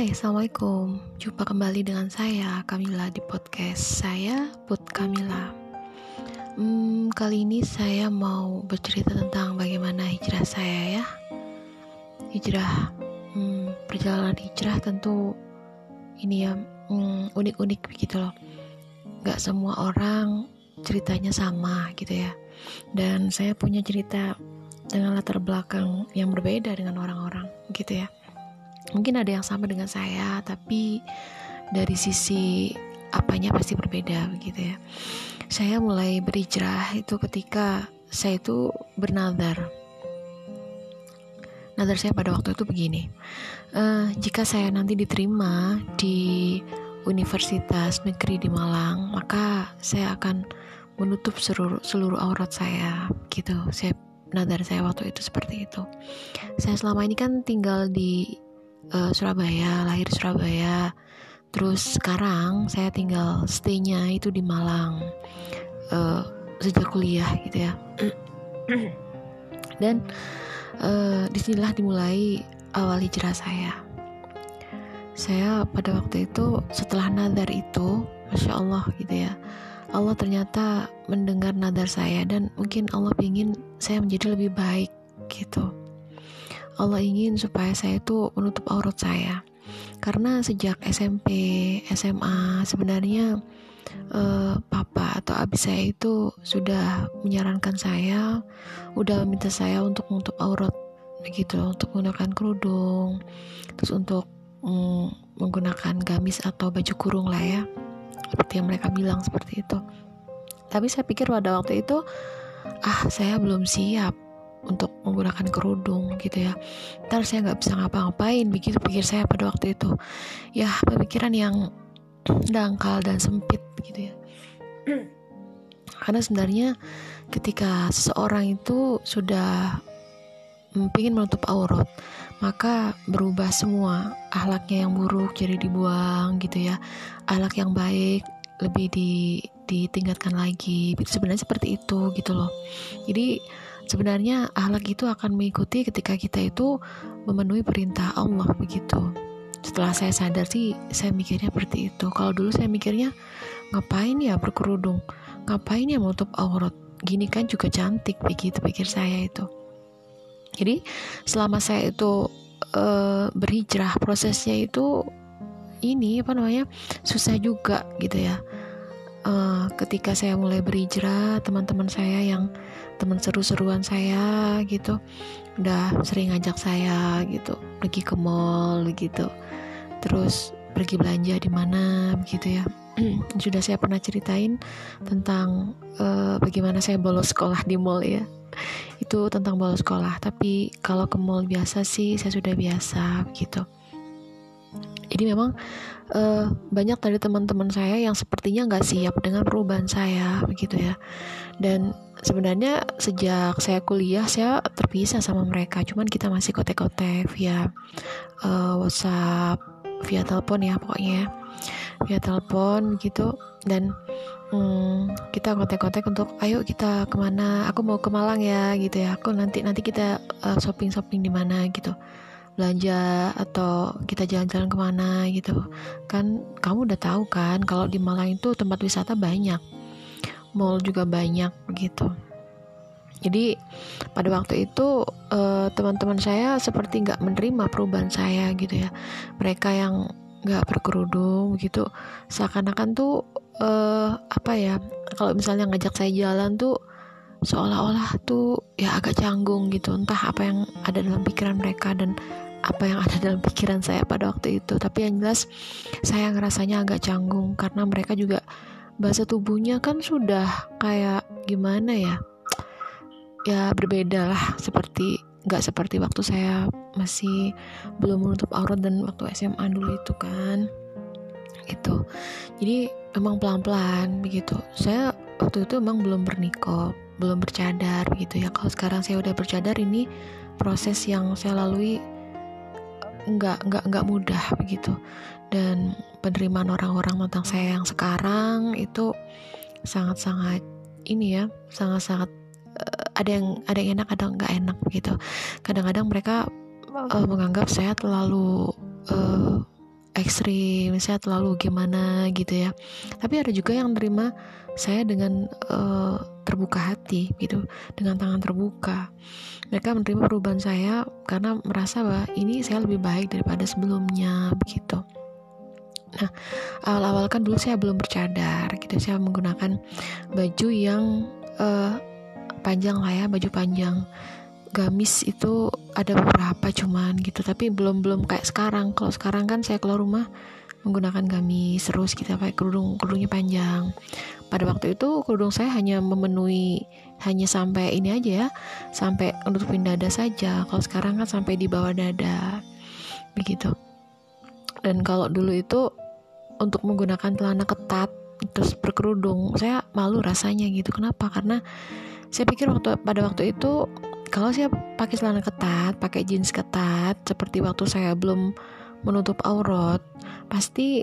Hai, Assalamualaikum. Jumpa kembali dengan saya, Kamila di podcast saya, Put Kamila. Hmm, Kali ini saya mau bercerita tentang bagaimana hijrah saya ya. Hijrah, hmm, perjalanan hijrah tentu ini ya hmm, unik-unik hmm, begitu loh. Gak semua orang ceritanya sama gitu ya. Dan saya punya cerita dengan latar belakang yang berbeda dengan orang-orang gitu ya mungkin ada yang sama dengan saya tapi dari sisi apanya pasti berbeda begitu ya. Saya mulai berhijrah itu ketika saya itu bernadar. Nadar saya pada waktu itu begini uh, jika saya nanti diterima di Universitas Negeri di Malang maka saya akan menutup seluruh seluruh aurat saya gitu. Saya nadar saya waktu itu seperti itu. Saya selama ini kan tinggal di uh, Surabaya, lahir di Surabaya. Terus sekarang saya tinggal stay-nya itu di Malang uh, sejak kuliah gitu ya. Dan uh, di sinilah dimulai awal hijrah saya. Saya pada waktu itu setelah nadar itu, masya Allah gitu ya. Allah ternyata mendengar nadar saya dan mungkin Allah ingin saya menjadi lebih baik gitu. Allah ingin supaya saya itu menutup aurat saya. Karena sejak SMP SMA sebenarnya uh, papa atau abi saya itu sudah menyarankan saya udah meminta saya untuk menutup aurat begitu untuk menggunakan kerudung terus untuk mm, menggunakan gamis atau baju kurung lah ya seperti yang mereka bilang seperti itu. Tapi saya pikir pada waktu itu ah saya belum siap untuk menggunakan kerudung gitu ya. Ntar saya nggak bisa ngapa-ngapain begitu pikir saya pada waktu itu. Ya pemikiran yang dangkal dan sempit gitu ya. Karena sebenarnya ketika seseorang itu sudah ingin menutup aurat maka berubah semua ahlaknya yang buruk jadi dibuang gitu ya. Ahlak yang baik lebih di ditingkatkan lagi. Sebenarnya seperti itu gitu loh. Jadi Sebenarnya ahlak itu akan mengikuti ketika kita itu memenuhi perintah Allah begitu. Setelah saya sadar sih, saya mikirnya seperti itu. Kalau dulu saya mikirnya, ngapain ya berkerudung? Ngapain ya menutup aurat? Gini kan juga cantik begitu pikir saya itu. Jadi selama saya itu uh, berhijrah, prosesnya itu ini apa namanya susah juga gitu ya. Uh, ketika saya mulai berhijrah, teman-teman saya yang teman seru-seruan saya gitu udah sering ngajak saya gitu pergi ke mall gitu. Terus pergi belanja di mana begitu ya. Sudah saya pernah ceritain tentang uh, bagaimana saya bolos sekolah di mall ya. Itu tentang bolos sekolah tapi kalau ke mall biasa sih saya sudah biasa gitu jadi memang uh, banyak dari teman-teman saya yang sepertinya nggak siap dengan perubahan saya begitu ya. Dan sebenarnya sejak saya kuliah saya terpisah sama mereka. Cuman kita masih kontak-kontak via uh, WhatsApp via telepon ya pokoknya via telepon gitu. Dan hmm, kita kontak-kontak untuk ayo kita ke mana? Aku mau ke Malang ya gitu ya. Aku nanti nanti kita uh, eh, shopping shopping di mana gitu belanja atau kita jalan-jalan ke mana gitu. Kan kamu udah tahu kan kalau di Malang itu tempat wisata banyak. Mall juga banyak begitu. Jadi pada waktu itu uh, teman-teman saya seperti nggak menerima perubahan saya gitu ya. Mereka yang nggak berkerudung gitu seakan-akan tuh uh, apa ya kalau misalnya ngajak saya jalan tuh seolah-olah tuh ya agak canggung gitu. Entah apa yang ada dalam pikiran mereka dan apa yang ada dalam pikiran saya pada waktu itu. Tapi yang jelas saya ngerasanya agak canggung karena mereka juga bahasa tubuhnya kan sudah kayak gimana ya? Ya berbeda lah seperti nggak seperti waktu saya masih belum menutup aurat dan waktu SMA dulu itu kan. Itu jadi emang pelan-pelan begitu. Saya waktu itu emang belum bernikah belum bercadar begitu ya. Kalau sekarang saya udah bercadar ini proses yang saya lalui nggak nggak nggak mudah begitu. Dan penerimaan orang-orang tentang saya yang sekarang itu sangat-sangat ini ya sangat-sangat uh, ada yang ada yang enak ada yang nggak enak begitu kadang-kadang mereka uh, menganggap saya terlalu uh, ekstrim saya terlalu gimana gitu ya. Tapi ada juga yang terima saya dengan uh, terbuka hati gitu dengan tangan terbuka. Mereka menerima perubahan saya karena merasa bahwa ini saya lebih baik daripada sebelumnya begitu. Nah awal-awal kan dulu saya belum bercadar gitu saya menggunakan baju yang uh, panjang lah ya baju panjang gamis itu ada beberapa cuman gitu tapi belum belum kayak sekarang. Kalau sekarang kan saya keluar rumah menggunakan gamis terus kita pakai kerudung kerudungnya panjang. Pada waktu itu kerudung saya hanya memenuhi hanya sampai ini aja ya sampai nutupin dada saja. Kalau sekarang kan sampai di bawah dada begitu. Dan kalau dulu itu untuk menggunakan celana ketat terus berkerudung saya malu rasanya gitu. Kenapa? Karena saya pikir waktu pada waktu itu kalau saya pakai celana ketat, pakai jeans ketat, seperti waktu saya belum menutup aurat, pasti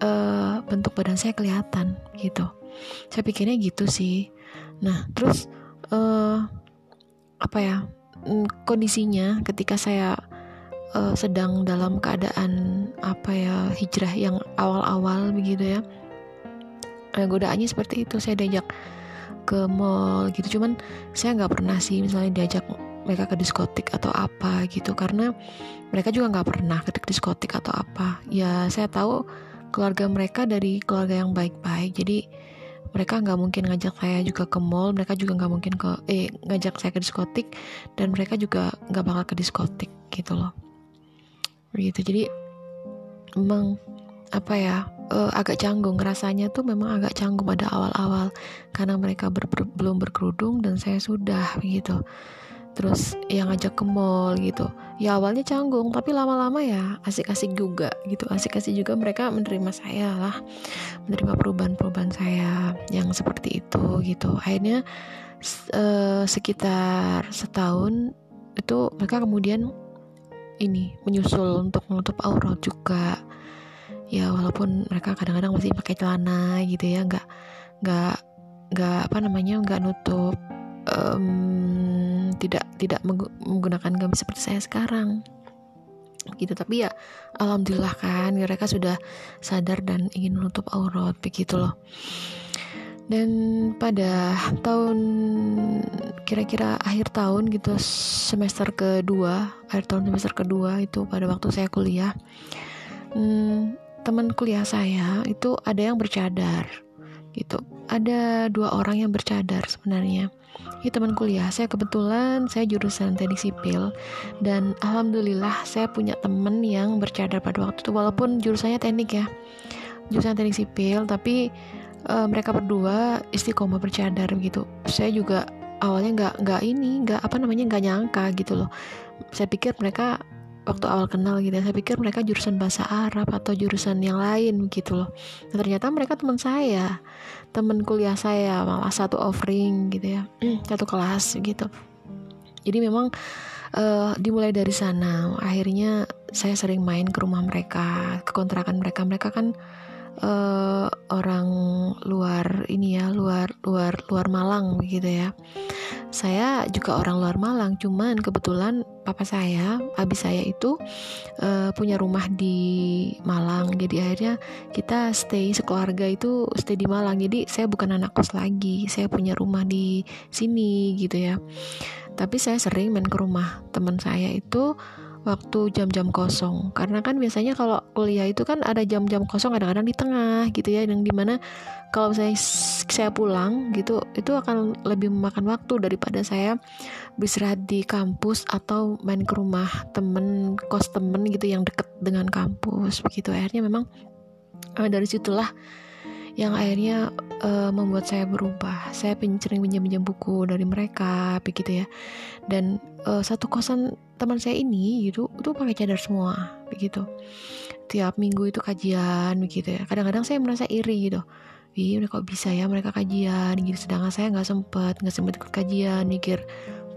uh, bentuk badan saya kelihatan gitu. Saya pikirnya gitu sih. Nah, terus uh, apa ya mm, kondisinya ketika saya uh, sedang dalam keadaan apa ya hijrah yang awal-awal begitu ya. Nah, godaannya seperti itu. Saya diajak ke mall gitu. Cuman saya nggak pernah sih misalnya diajak mereka ke diskotik atau apa gitu. Karena mereka juga nggak pernah ke diskotik atau apa. Ya saya tahu keluarga mereka dari keluarga yang baik-baik. Jadi mereka nggak mungkin ngajak saya juga ke mall mereka juga nggak mungkin ke eh ngajak saya ke diskotik dan mereka juga nggak bakal ke diskotik gitu loh. Gitu. Jadi emang apa ya uh, agak canggung. Rasanya tuh memang agak canggung pada awal-awal. Karena mereka ber, ber, belum berkerudung dan saya sudah gitu. Terus yang ngajak ke mall gitu. Ya awalnya canggung tapi lama-lama ya asik-asik juga gitu. Asik-asik juga mereka menerima saya lah. Menerima perubahan-perubahan saya yang seperti itu gitu. Akhirnya uh, sekitar setahun itu mereka kemudian ini menyusul untuk menutup aurat juga ya walaupun mereka kadang-kadang masih pakai celana gitu ya nggak nggak nggak apa namanya nggak nutup um, tidak tidak menggunakan gamis seperti saya sekarang. Gitu tapi ya alhamdulillah kan mereka sudah sadar dan ingin menutup aurat begitu loh. Dan pada tahun kira-kira akhir tahun gitu semester kedua akhir tahun semester kedua itu pada waktu saya kuliah hmm, teman kuliah saya itu ada yang bercadar gitu. Ada dua orang yang bercadar sebenarnya. Ini teman kuliah saya kebetulan saya jurusan teknik sipil dan alhamdulillah saya punya teman yang bercadar pada waktu itu walaupun jurusannya teknik ya. Jurusan teknik sipil tapi uh, mereka berdua istiqomah bercadar gitu. Saya juga awalnya nggak nggak ini nggak apa namanya nggak nyangka gitu loh. Saya pikir mereka waktu awal kenal gitu ya, saya pikir mereka jurusan bahasa Arab atau jurusan yang lain gitu loh. Nah, ternyata mereka teman saya. Teman kuliah saya malah satu offering gitu ya. Satu kelas gitu. Jadi memang uh, dimulai dari sana. Akhirnya saya sering main ke rumah mereka ke kontrakan mereka. Mereka kan uh, orang luar ini ya luar luar luar Malang begitu ya. Saya juga orang luar Malang cuman kebetulan papa saya abis saya itu uh, punya rumah di Malang. Jadi akhirnya kita stay sekeluarga itu stay di Malang. Jadi saya bukan anak kos lagi saya punya rumah di sini gitu ya. Tapi saya sering main ke rumah teman saya itu waktu jam-jam kosong. Karena kan biasanya kalau kuliah itu kan ada jam-jam kosong kadang-kadang di tengah gitu ya yang di mana kalau saya saya pulang gitu itu akan lebih memakan waktu daripada saya beristirahat di kampus atau main ke rumah temen kos temen gitu yang deket dengan kampus. Begitu. Akhirnya memang uh, dari situlah yang akhirnya uh, membuat saya berubah. Saya sering pinjam-pinjam buku dari mereka, begitu ya. Dan uh, satu kosan teman saya ini gitu, itu pakai cadar semua, begitu. Tiap minggu itu kajian, begitu ya. Kadang-kadang saya merasa iri gitu. Ih, kok bisa ya mereka kajian gitu. Sedangkan saya nggak sempet, nggak sempet ikut kajian, mikir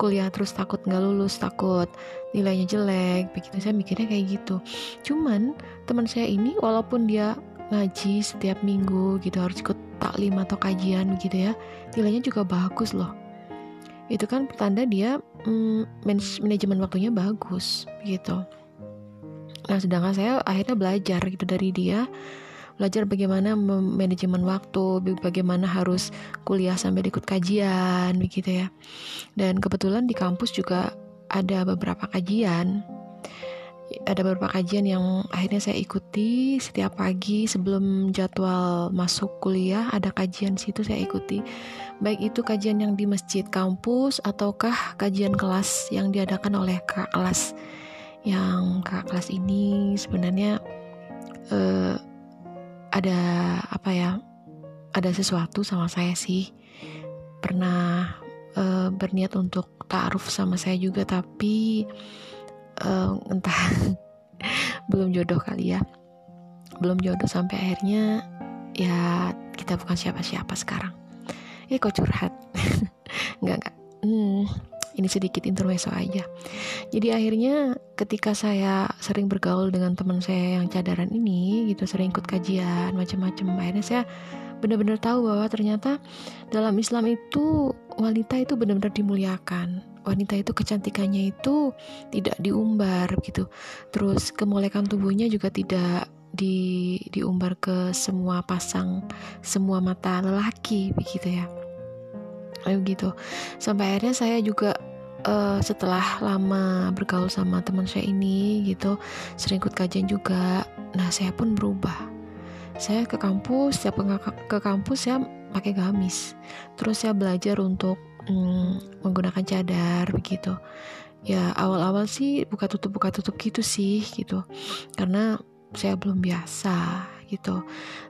kuliah terus takut nggak lulus, takut nilainya jelek, begitu. Saya mikirnya kayak gitu. Cuman teman saya ini walaupun dia ngaji setiap minggu gitu harus ikut taklim atau kajian gitu ya nilainya juga bagus loh itu kan pertanda dia mm, manajemen waktunya bagus gitu nah sedangkan saya akhirnya belajar gitu dari dia belajar bagaimana manajemen waktu, bagaimana harus kuliah sambil ikut kajian begitu ya. Dan kebetulan di kampus juga ada beberapa kajian. Ada beberapa kajian yang akhirnya saya ikuti setiap pagi sebelum jadwal masuk kuliah ada kajian situ saya ikuti. Baik itu kajian yang di masjid kampus ataukah kajian kelas yang diadakan oleh kakak kelas. Yang kakak kelas ini sebenarnya eh, ada apa ya ada sesuatu sama saya sih pernah uh, berniat untuk taaruf sama saya juga tapi uh, entah. Belum jodoh kali ya. Belum jodoh sampai akhirnya ya kita bukan siapa-siapa sekarang. Eh kok curhat? Nggak nggak. Hmm, ini sedikit intermezzo aja. Jadi akhirnya ketika saya sering bergaul dengan teman saya yang cadaran ini gitu sering ikut kajian macam-macam akhirnya saya benar-benar tahu bahwa ternyata dalam Islam itu wanita itu benar-benar dimuliakan wanita itu kecantikannya itu tidak diumbar gitu. Terus kemolekan tubuhnya juga tidak di diumbar ke semua pasang semua mata lelaki begitu ya. Kayak gitu. Sampai akhirnya saya juga uh, setelah lama bergaul sama teman saya ini gitu sering ikut kajian juga nah saya pun berubah. Saya ke kampus setiap ke, ke kampus saya pakai gamis. Terus saya belajar untuk mm, menggunakan cadar begitu. Ya awal-awal sih buka tutup buka tutup gitu sih gitu. Karena saya belum biasa gitu.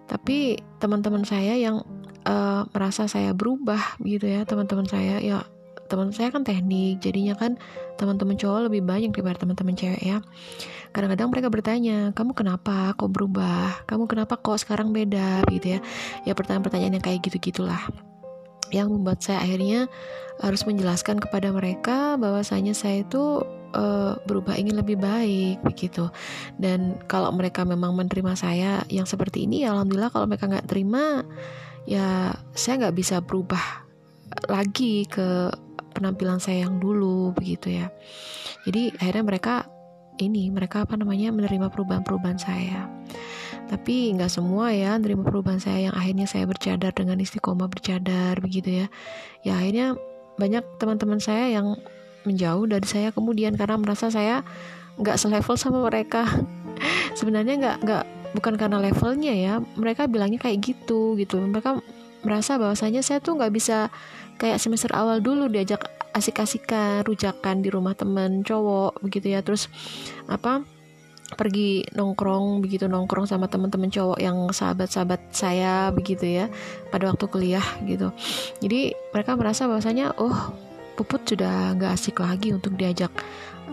Tapi teman-teman saya yang uh, merasa saya berubah gitu ya teman-teman saya ya teman saya kan teknik jadinya kan teman-teman cowok lebih banyak daripada teman-teman cewek ya. Kadang-kadang mereka bertanya kamu kenapa kok berubah? Kamu kenapa kok sekarang beda? Gitu ya. Ya pertanyaan-pertanyaan yang kayak gitu gitulah yang membuat saya akhirnya harus menjelaskan kepada mereka bahwasanya saya itu uh, berubah ingin lebih baik begitu. Dan kalau mereka memang menerima saya yang seperti ini ya alhamdulillah kalau mereka nggak terima ya saya nggak bisa berubah lagi ke penampilan saya yang dulu begitu ya. Jadi akhirnya mereka ini mereka apa namanya menerima perubahan-perubahan saya tapi nggak semua ya menerima perubahan saya yang akhirnya saya bercadar dengan istiqomah bercadar begitu ya. Ya akhirnya banyak teman-teman saya yang menjauh dari saya kemudian karena merasa saya nggak selevel sama mereka. Sebenarnya nggak nggak bukan karena levelnya ya mereka bilangnya kayak gitu gitu. Mereka merasa bahwasanya saya tuh nggak bisa kayak semester awal dulu diajak asik-asikan rujakan di rumah temen cowok begitu ya. Terus apa pergi nongkrong begitu nongkrong sama teman-teman cowok yang sahabat-sahabat saya begitu ya pada waktu kuliah gitu. Jadi mereka merasa bahwasanya oh puput sudah nggak asik lagi untuk diajak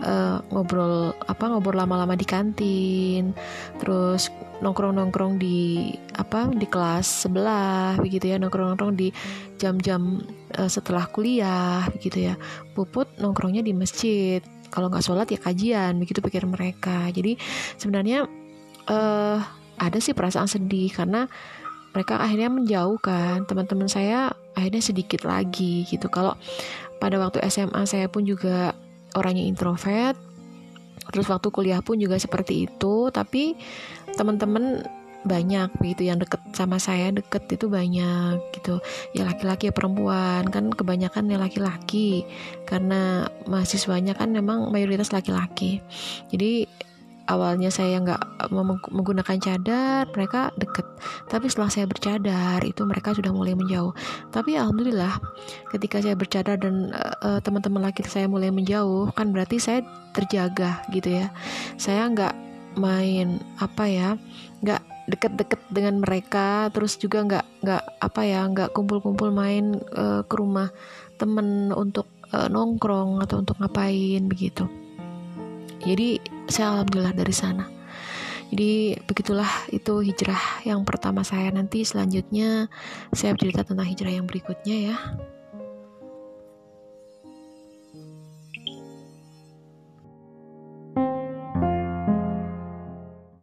uh, ngobrol apa ngobrol lama-lama di kantin terus nongkrong-nongkrong di apa di kelas sebelah begitu ya nongkrong-nongkrong di jam-jam uh, setelah kuliah begitu ya. Puput nongkrongnya di masjid kalau nggak sholat ya kajian begitu pikir mereka. Jadi sebenarnya uh, ada sih perasaan sedih karena mereka akhirnya menjauhkan. Teman-teman saya akhirnya sedikit lagi gitu. Kalau pada waktu SMA saya pun juga orangnya introvert terus waktu kuliah pun juga seperti itu. Tapi teman-teman banyak begitu yang deket sama saya deket itu banyak gitu. Ya laki-laki ya perempuan kan kebanyakan ya laki-laki. Karena mahasiswanya kan memang mayoritas laki-laki. Jadi awalnya saya nggak menggunakan cadar mereka deket. Tapi setelah saya bercadar itu mereka sudah mulai menjauh. Tapi alhamdulillah ketika saya bercadar dan uh, teman-teman laki saya mulai menjauh kan berarti saya terjaga gitu ya. Saya nggak main apa ya nggak deket-deket dengan mereka terus juga nggak nggak apa ya nggak kumpul-kumpul main uh, ke rumah temen untuk uh, nongkrong atau untuk ngapain begitu. Jadi saya alhamdulillah dari sana. Jadi begitulah itu hijrah yang pertama saya. Nanti selanjutnya saya cerita tentang hijrah yang berikutnya ya